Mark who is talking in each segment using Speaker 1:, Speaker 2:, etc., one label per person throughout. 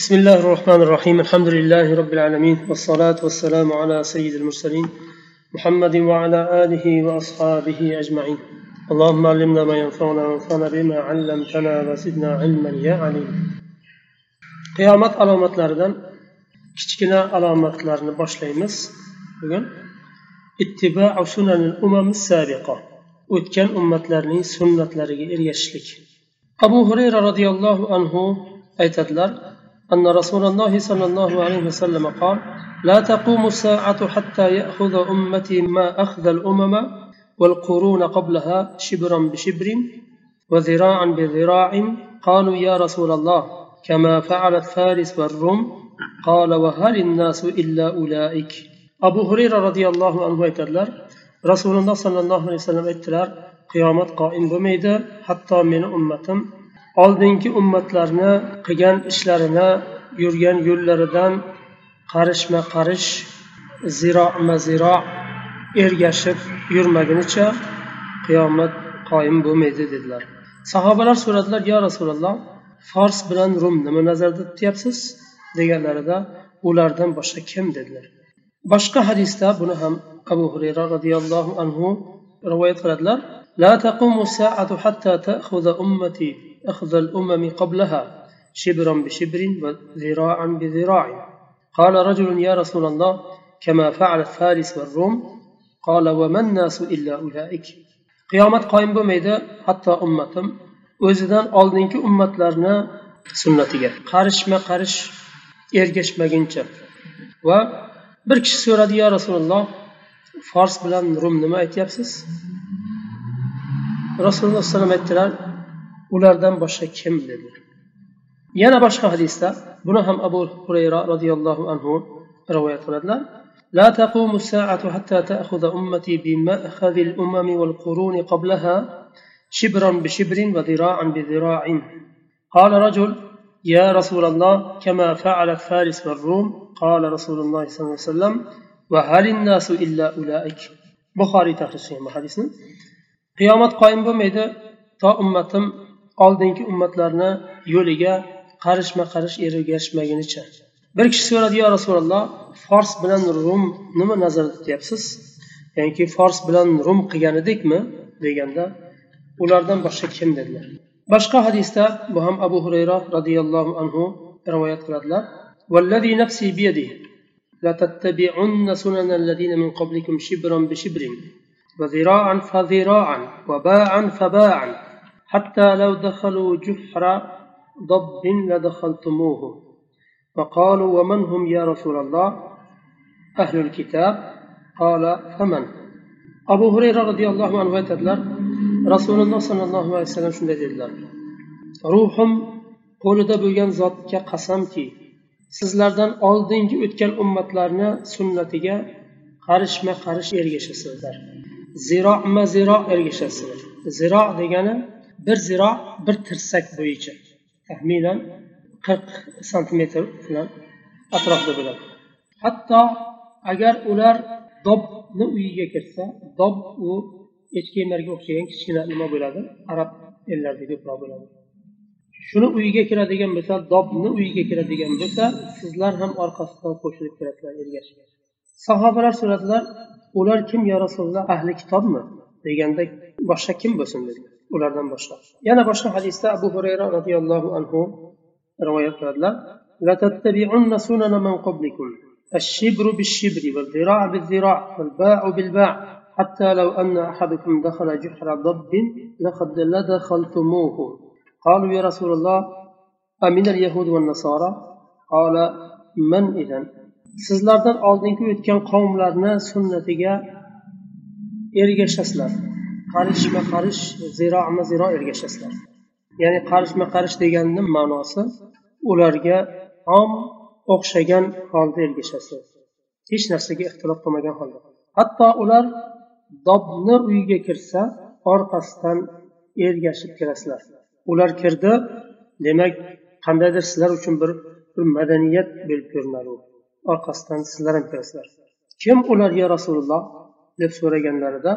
Speaker 1: بسم الله الرحمن الرحيم. الحمد لله رب العالمين والصلاة والسلام على سيد المرسلين محمد وعلى آله وأصحابه أجمعين. اللهم علمنا ما ينفعنا وانفعنا بما علمتنا وزدنا علما يا عليم. قيامات علامات لاردن كتكنا علامات لاردن باش ليمس اتباع سنن الأمم السابقة وكان أمت لارني سنة لارجي إريشلك أبو هريرة رضي الله عنه أيتدلر أن رسول الله صلى الله عليه وسلم قال لا تقوم الساعة حتى يأخذ أمتي ما أخذ الأمم والقرون قبلها شبرا بشبر وذراعا بذراع قالوا يا رسول الله كما فعلت فارس والروم قال وهل الناس إلا أولئك؟ أبو هريرة رضي الله عنه aytadilar rasululloh sollallohu alayhi vasallam aytdilar qiyomat qoim bo'lmaydi hatto meni ummatim oldingi ummatlarni qilgan ishlarini yurgan yo'llaridan qarishma qarish ziroma ziro ergashib yurmagunicha qiyomat qoyim bo'lmaydi dedilar sahobalar so'radilar yo rasululloh fors bilan rum nima nazarda tutyapsiz deganlarida ulardan boshqa kim dedilar boshqa hadisda buni ham abu hurayra roziyallohu anhu rivoyat qiladilar لا تقوم الساعة حتى تأخذ أمتي أخذ الأمم قبلها شبرا بشبر وذراعا بذراع قال رجل يا رسول الله كما فعل فارس والروم قال وما الناس إلا أولئك qiyomat qoyim bo'lmaydi hatto ummatim o'zidan oldingi ummatlarni sunnatiga qarishma qarish ergashmaguncha va bir kishi so'radi yo rasululloh fors bilan rum nima aytyapsiz rasululloh alayhi aytdilar ulardan boshqa kim dedi yana boshqa hadisda buni ham abu hurayra roziyallohu anhu rivoyat qiladilar لا تقوم الساعة حتى تأخذ أمتي بمأخذ الأمم والقرون قبلها شبرا بشبر وذراعا بذراع قال رجل يا رسول الله كما فعلت فارس والروم قال رسول الله صلى الله عليه وسلم وهل الناس إلا أولئك بخاري تخرج حديثنا qiyomat qoyim bo'lmaydi to ummatim oldingi ummatlarni yo'liga qarishma qarish ergashmagunicha bir kishi so'radi yo rasululloh fors bilan rum nima nazarda tutyapsiz ya'ni fors bilan rum qilgan edikmi deganda ulardan boshqa kim dedilar boshqa hadisda bu ham abu hurayra roziyallohu anhu rivoyat qiladilar والذي نفسي بيده لتتبعن سنن الذين من قبلكم شبرا بشبر وذراعا فذراعا وباعا فباعا حتى لو دخلوا جحر ضب لدخلتموه فقالوا ومن هم يا رسول الله أهل الكتاب قال فمن أبو هريرة رضي الله عنه aytadilar rasululloh sollallohu alayhi vasallam shunday dedilar ruhim qo'lida bo'lgan zotga qasamki sizlardan oldingi o'tgan ummatlarni sunnatiga qarishma qarish ergashasizlar ziroma ziro ergashasizlar ziro degani bir ziro bir tirsak bo'yicha. Taxminan qirq santimetr bilan bo'ladi. Hatto agar ular dobni uyiga kirsa dob u echki emarga o'xshagan kichkina nima bo'ladi? Arab ellarida ko'proq bo'ladi. Shuni uyiga kiradigan bo'lsa dobni uyiga kiradigan bo'lsa sizlar ham orqasidan qo'shilib kirasizlar ergashib sahobalar so'radilar ular kim yo rasululloh ahli kitobmi? deganda boshqa kim bo'lsin? dedilar. Ulardan boshqa yana boshqa hadisda abu hurayra roziyallohu anhu rivoyat qiladilar. حتى لو أن أحدكم دخل جحر ضب لقد لدخلتموه قالوا يا رسول الله أمن اليهود والنصارى قال من إذن sizlardan oldingi o'tgan qavmlarni sunnatiga ergashasizlar. Qarishma qarish ziroma ziro ergashasizlar. Ya'ni qarishma qarish deganni ma'nosi ularga tom o'xshagan holda ergashasiz. Hech narsaga ixtilof qilmagan holda. Hatto ular dobni uyiga kirsa orqasidan ergashib kirasizlar. Ular kirdi demak qandaydir sizlar uchun bir bir madaniyat bo'lib ko'rinadi orqasidan sizlar ham kirasizlar. Kim ular yo rasululloh deb so'raganlarida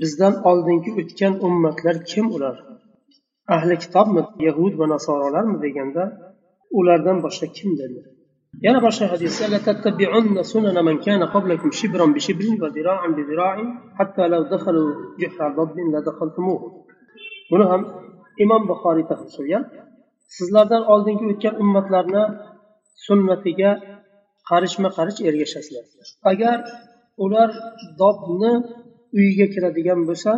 Speaker 1: bizdan oldingi o'tgan ummatlar kim ular? Ahli kitobmi yahud va nasorolarmi deganda ulardan boshqa kim dedi? Yana boshqa hadisbuni sunana man kana qablakum shibran bi shibrin va bi hatta law dakhalu la buni ham imom buxoriy tahlil qilgan. Sizlardan oldingi o'tgan ummatlarni sunnatiga qarishma qarish ergashasizlar. Agar ular dobni uyiga kiradigan bo'lsa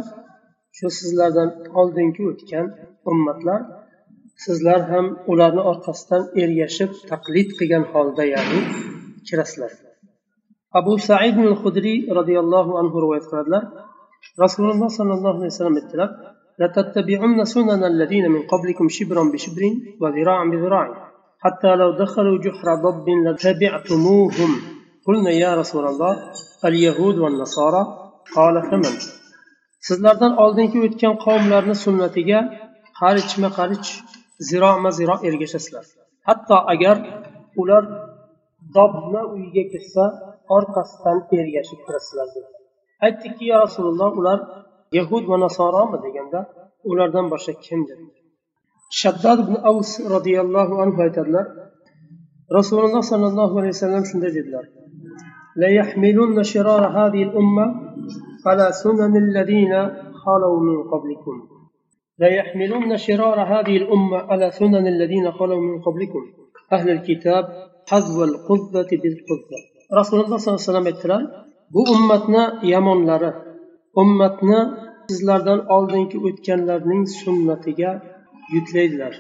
Speaker 1: shu sizlardan oldingi o'tgan ummatlar sizlar ham ularni orqasidan ergashib taqlid qilgan holda ya'ni kirasizlar abu said al hudriy roziyallohu anhu rivoyat qiladilar rasululloh sollallohu alayhi vasallam aytdilar لتتبعن سنن الذين من قبلكم شبرا بشبر وذراعا بذراع حتى لو دخلوا جحر ضب لتبعتموهم قلنا يا رسول الله اليهود والنصارى قال فمن sizlardan oldingi o'tgan qavmlarni sunnatiga qarichma qarich ziroma ziro ergashasizlar. Hatto agar ular dobna uyiga kirsa orqasidan ergashib kirasizlar aytdikki yo rasululloh ular yahud va nasoromi? deganda ulardan boshqa kim dedi shaddod ibn avs roziyallohu anhu aytadilar rasululloh sollallohu alayhi vasallam shunday dedilar. ليحملن شرار هذه الأمة على سنن الذين خلوا من قبلكم ليحملن شرار هذه الأمة على سنن الذين خلوا من قبلكم أهل الكتاب حذو القذة بالقذة رسول الله صلى الله عليه وسلم aytdilar bu ummatni yomonlari ummatni sizlardan oldingi o'tganlarning sunnatiga yuklaydilar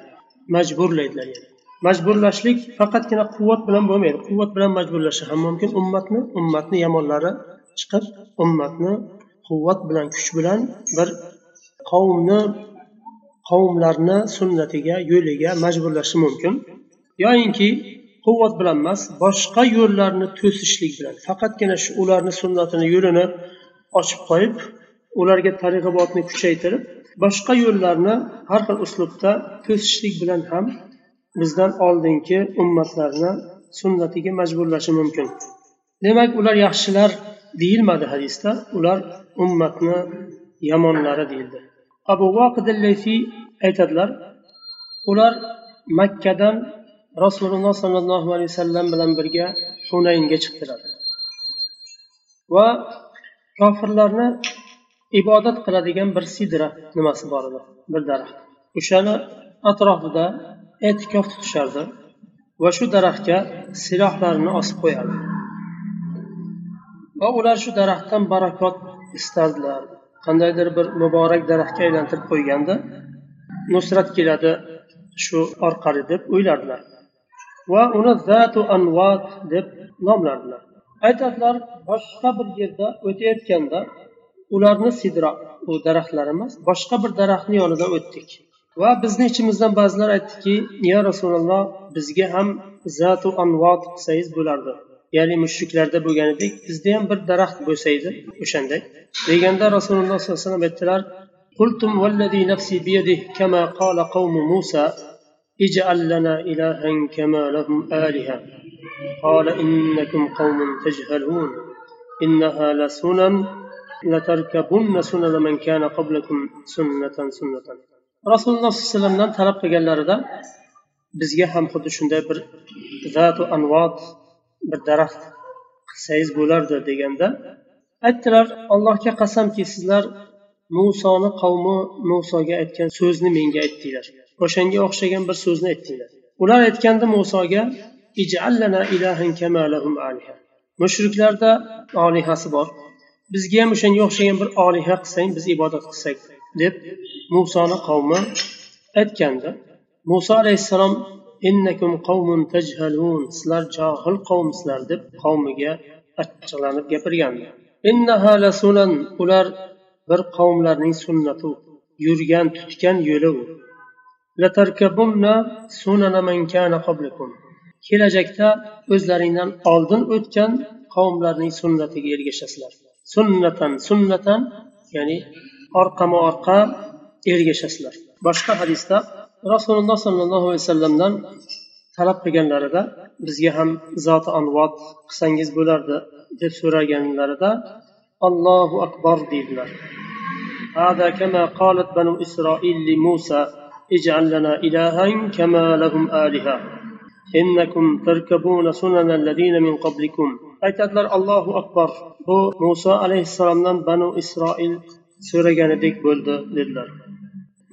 Speaker 1: majburlaydilar yani. Majburlashlik faqatgina quvvat bilan bo'lmaydi. Quvvat bilan majburlashi ham mumkin. Ummatni ummatni yomonlari chiqib ummatni quvvat bilan kuch bilan bir qavmni qavmlarni sunnatiga yo'liga majburlashi mumkin. Yoyinki quvvat bilan emas boshqa yo'llarni to'sishlik bilan faqatgina shu ularni sunnatini yo'lini ochib qo'yib ularga targ'ibotni kuchaytirib boshqa yo'llarni har xil uslubda to'sishlik bilan ham bizdan oldingi ummatlarni sunnatiga majburlashi mumkin. Demak ular yaxshilar deyilmadi hadisda. Ular ummatni yomonlari deyildi. Abu aytadilar ular makkadan rasululloh sollallohu alayhi vasallam bilan birga hunaynga chiqdilar va kofirlarni ibodat qiladigan bir sidra nimasi bor edi bir daraxt. O'shani atrofida e'tikof tutishardi va shu daraxtga silohlarini osib qo'yardi. Va ular shu daraxtdan barakot istardilar. Qandaydir bir muborak daraxtga aylantirib qo'yganda nusrat keladi shu orqali deb o'ylardilar. Va uni zatu anvat deb nomlardilar. Aytadilar boshqa bir yerda o'tayotganda ularni sidro u daraxtlar emas boshqa bir daraxtni yonidan o'tdik. va bizni ichimizdan ba'zilar aytdiki yo rasululloh bizga ham zatu anvot qilsangiz bo'lardi ya'ni mushriklarda bo'lganidek bizda ham bir daraxt bo'lsa edi o'shanday deganda rasululloh sollallohu alayhi vasallam aytdilar قلتم والذي نفسي بيده كما قال قوم موسى اجعل لنا إلها كما لهم آلهة قال إنكم قوم تجهلون إنها لسنن لتركبن سنن من كان قبلكم سنة سنة rasululloh sollallohu alayhi vasallamdan talab qilganlarida bizga ham xuddi shunday bir zatu anvot bir daraxt qilsangiz bo'lardi deganda aytdilar allohga qasamki sizlar musoni qavmi musoga aytgan so'zni menga aytdinglar. O'shanga o'xshagan bir so'zni aytdinglar. Ular aytganda musoga mushriklarda olihasi bor. Bizga ham o'shanga o'xshagan bir oliha qilsang biz ibodat qilsak deb musoni qavmi aytganda muso alayhissalom innakum qavmun tajhalun sizlar johil qavmsizlar deb qavmiga achchiqlanib gapirgandi. Ular bir qavmlarning sunnati yurgan tutgan yo'li u kelajakda o'zlaringdan oldin o'tgan qavmlarning sunnatiga ergashasizlar. Sunnatan sunnatan ya'ni orqama orqa ergashasizlar boshqa hadisda rasululloh sollallohu alayhi vasallamdan talab qilganlarida bizga ham zoti anvot qilsangiz bo'lardi deb so'raganlarida allohu akbar deydilar هذا كما قالت بنو إسرائيل لموسى اجعل لنا إلها كما لهم آلهة إنكم تركبون سنن الذين من قبلكم aytadilar allohu akbar bu muso alayhissalomdan banu isroil so'raganidek bo'ldi dedilar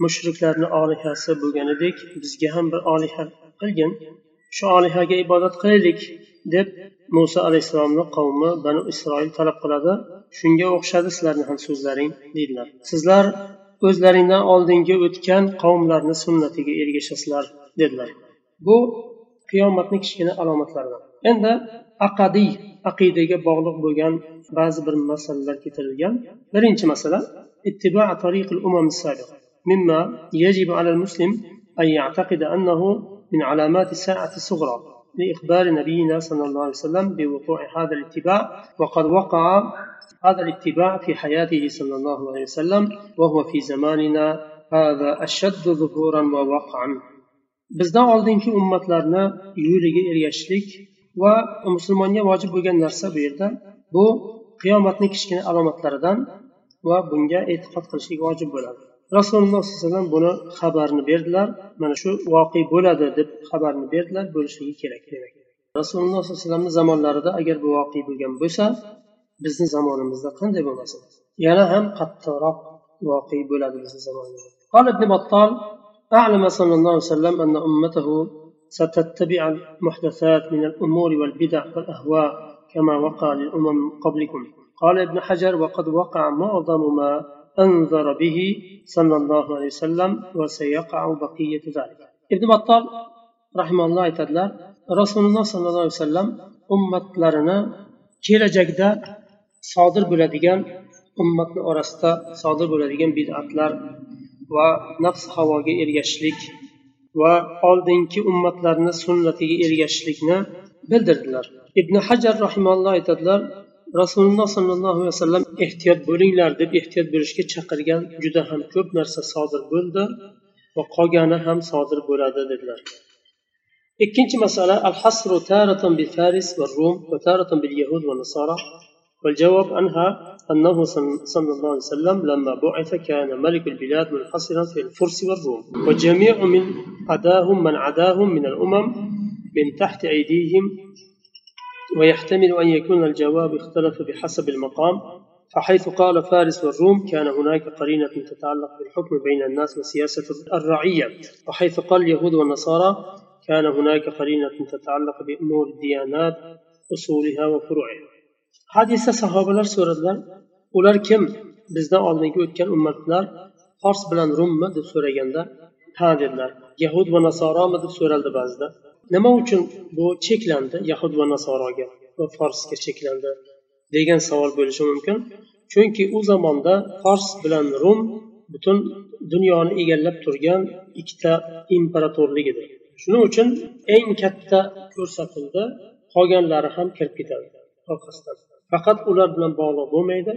Speaker 1: mushriklarni olihasi bo'lganidek bizga ham bir oliha qilgin. Shu olihaga ibodat qilaylik deb muso alayhissalomni qavmi banu isroil talab qiladi. Shunga o'xshadi sizlarni ham so'zlaring deydilar. Sizlar o'zlaringdan oldingi o'tgan qavmlarni sunnatiga ergashasizlar dedilar. Bu qiyomatni kichkina alomatlaridan. Endi aqadiy aqidaga bog'liq bo'lgan ba'zi bir masalalar keltirilgan. Birinchi masala ittiba tariqil umam sabiq مما يجب على المسلم أن يعتقد أنه من علامات الساعة الصغرى لإخبار نبينا صلى الله عليه وسلم بوقوع هذا الاتباع وقد وقع هذا الاتباع في حياته صلى الله عليه وسلم وهو في زماننا هذا أشد ظهورا ووقعا bizdan oldingi ummatlarni yo'liga ergashishlik va musulmonga vojib bo'lgan narsa bu yerda bu qiyomatni kichkina alomatlaridan va bunga e'tiqod qilishlik vojib bo'ladi rasululloh sollallohu alayhi vasallam buni xabarini berdilar mana shu voqe bo'ladi deb xabarni berdilar bo'lishligi kerak demak rasululloh sollallohu alayhi vasallamni zamonlarida agar bu voqe bo'lgan bo'lsa bizni zamonimizda qanday bo'lmasin yana ham qattiqroq voqe bo'ladi bizni zamonimizda قال ابن بطال أعلم صلى الله عليه وسلم أن أمته ستتبع المحدثات من الأمور والبدع والأهواء كما وقع للأمم قبلكم قال ابن حجر وقد وقع معظم ما أنذر به صلى الله عليه وسلم وسيقع بقية ذلك ابن بطال رحمه الله aytadilar rasululloh sollallohu alayhi vasallam ummatlarini kelajakda sodir bo'ladigan ummatni orasida sodir bo'ladigan bid'atlar va nafs havoga ergashishlik va oldingi ummatlarni sunnatiga ergashishlikni bildirdilar ibn hajar rahimalloh aytadilar rasululloh sollallohu alayhi vasallam ehtiyot bo'linglar deb ehtiyot bo'lishga chaqirgan juda ham ko'p narsa sodir bo'ldi va qolgani ham sodir bo'ladi dedilar ikkinchi masala al hasru taratan bil faris va rum va taratan bil yahud va nasara والجواب عنها أنه صلى الله عليه وسلم لما بعث كان ملك البلاد منحصرا في الفرس والروم وجميع من عداهم من عداهم من الأمم من تحت أيديهم ويحتمل أن يكون الجواب اختلف بحسب المقام فحيث قال فارس والروم كان هناك قرينة تتعلق بالحكم بين الناس وسياسة الرعية وحيث قال اليهود والنصارى كان هناك قرينة تتعلق بأمور الديانات أصولها وفروعها. hadisda sahobalar so'radilar ular kim bizdan oldingi o'tgan ummatlar fors bilan rummi deb so'raganda ha dedilar yahud va nasoromi deb so'raldi ba'zida. Nima uchun bu cheklandi yahud va nasoroga va forsga cheklandi degan savol bo'lishi mumkin? Chunki u zamonda fors bilan rum butun dunyoni egallab turgan ikkita imperatorlik edi. Shuning uchun eng katta ko'rsatildi qolganlari ham kirib ketadi orqasidan. Faqat ular bilan bog'liq bo'lmaydi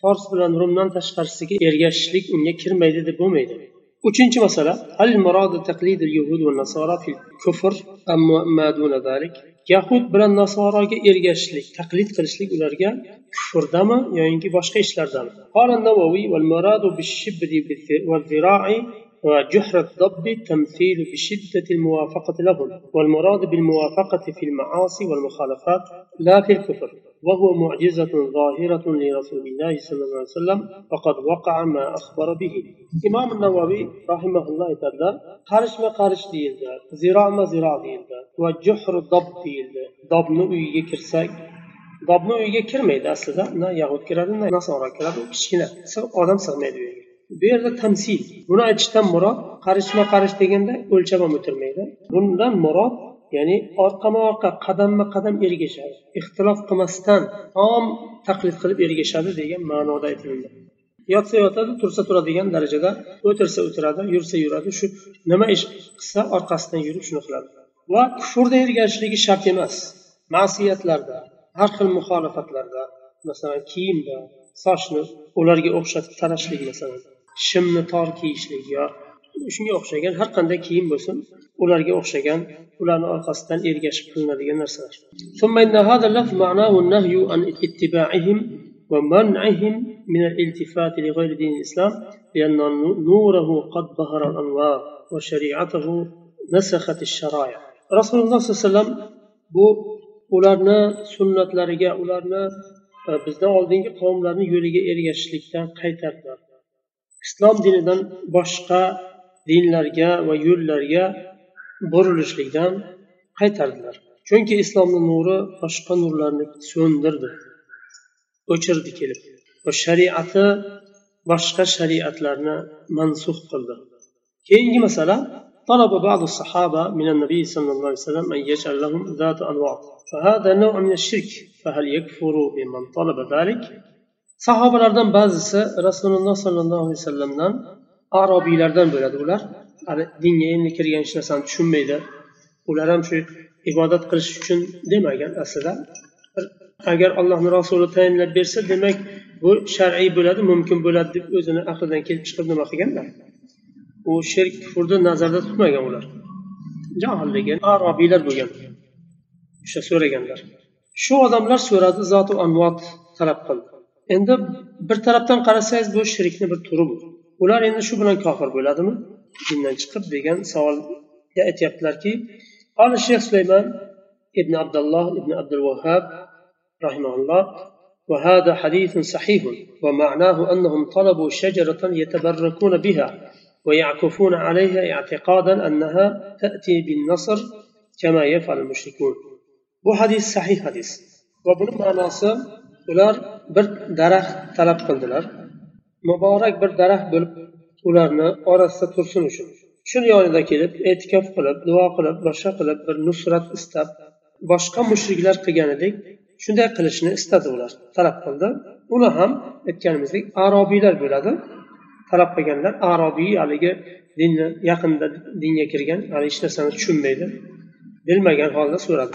Speaker 1: fors bilan rumdan tashqarisiga ergashishlik unga kirmaydi deb bo'lmaydi. Uchinchi masala hal murod taqlid yahud va nasara fil kufr amma ma duna zalik yahud bilan nasoroga ergashishlik taqlid qilishlik ularga kufrdami yoinki boshqa ishlardami قال النووي والمراد بالشبر والذراع وجحر الضب تمثيل بشدة الموافقة لهم والمراد بالموافقة في المعاصي والمخالفات لا في الكفر وهو معجزة ظاهرة لرسول الله صلى الله عليه وسلم وقد وقع ما أخبر به إمام النووي رحمه الله تعالى قارش ما قارش ديلده زراع ما زراع ديلده وجحر ضب ديلده ضبni uyiga kirsak dobni uyiga kirmaydi aslida na yahud kiradi na nasoro kiradi u kichkina odam sig'maydi u yerga bu yerda tamsil buni aytishdan murod qarishma qarish deganda o'lchab ham o'tirmaydi bundan murod ya'ni orqama orqa qadamma qadam ergashadi ixtilof qilmasdan tom taqlid qilib ergashadi degan ma'noda aytiladi yotsa yotadi tursa turadigan darajada o'tirsa o'tiradi yursa yuradi. Shu nima ish qilsa orqasidan yurib shuni qiladi. Va kufrda ergashishligi shart emas. Ma'siyatlarda har xil muxolifatlarda masalan kiyimda sochni ularga o'xshatib tarashlik masalan shimni tor kiyishlik yo shunga o'xshagan har qanday kiyim bo'lsin ularga o'xshagan ularni orqasidan ergashib qilinadigan narsalar ثم إن هذا اللفظ معناه النهي عن اتباعهم ومنعهم من الالتفات لغير دين الإسلام لأن نوره قد ظهر الأنوار وشريعته نسخت الشرائع rasululloh sollallohu alayhi vasallam bu ularni sunnatlariga ularni e, bizdan oldingi qavmlarni yo'liga ergashishlikdan qaytardilar islom dinidan boshqa dinlarga va yo'llarga burilishlikdan qaytardilar chunki islomni nuri boshqa nurlarni so'ndirdi o'chirdi kelib va shariati boshqa shariatlarni mansux qildi keyingi masala طلب بعض الصحابة من النبي صلى الله عليه وسلم أن يجعل لهم ذات أنواط فهذا نوع من الشرك فهل يكفر بمن طلب ذلك sahobalardan ba'zisi rasululloh sollallohu alayhi vasallamdan arobiylardan bo'ladi ular. Hali dinga endi kirgan hech narsani tushunmaydi. Ular ham shu ibodat qilish uchun demagan aslida. Agar allohni rasuli tayinlab bersa demak bu shar'iy bo'ladi mumkin bo'ladi deb o'zini aqlidan kelib chiqib nima qilganlar? U shirk kufrni nazarda tutmagan ular. Johilligi arobiylar bo'lgan. O'sha so'raganlar. Shu odamlar so'radi zotu anvot talab qildi. Endi bir tarafdan qarasangiz bu shirkni bir turi bu. Ular endi shu bilan kofir bo'ladimi? Dindan chiqib degan savolga aytyaptilarki سليمان ابن عبد الله ابن عبد الوهاب رحمه الله وهذا حديث صحيح ومعناه أنهم طلبوا شجرة يتبركون بها ويعكفون عليها اعتقادا أنها تأتي بالنصر كما يفعل المشركون bu hadis sahih hadis va buni ma'nosi ular bir daraxt talab qildilar. Muborak bir daraxt bo'lib ularni orasida tursin uchun. Shuni yonida kelib e'tikof qilib duo qilib boshqa qilib bir nusrat istab boshqa mushriklar qilganidek shunday qilishni istadi ular. Talab qildi. Uni ham aytganimizdek arobiylar bo'ladi. Talab qilganlar arobiy haligi dinni yaqinda dinga kirgan hali hech narsani tushunmaydi. Bilmagan holda so'radi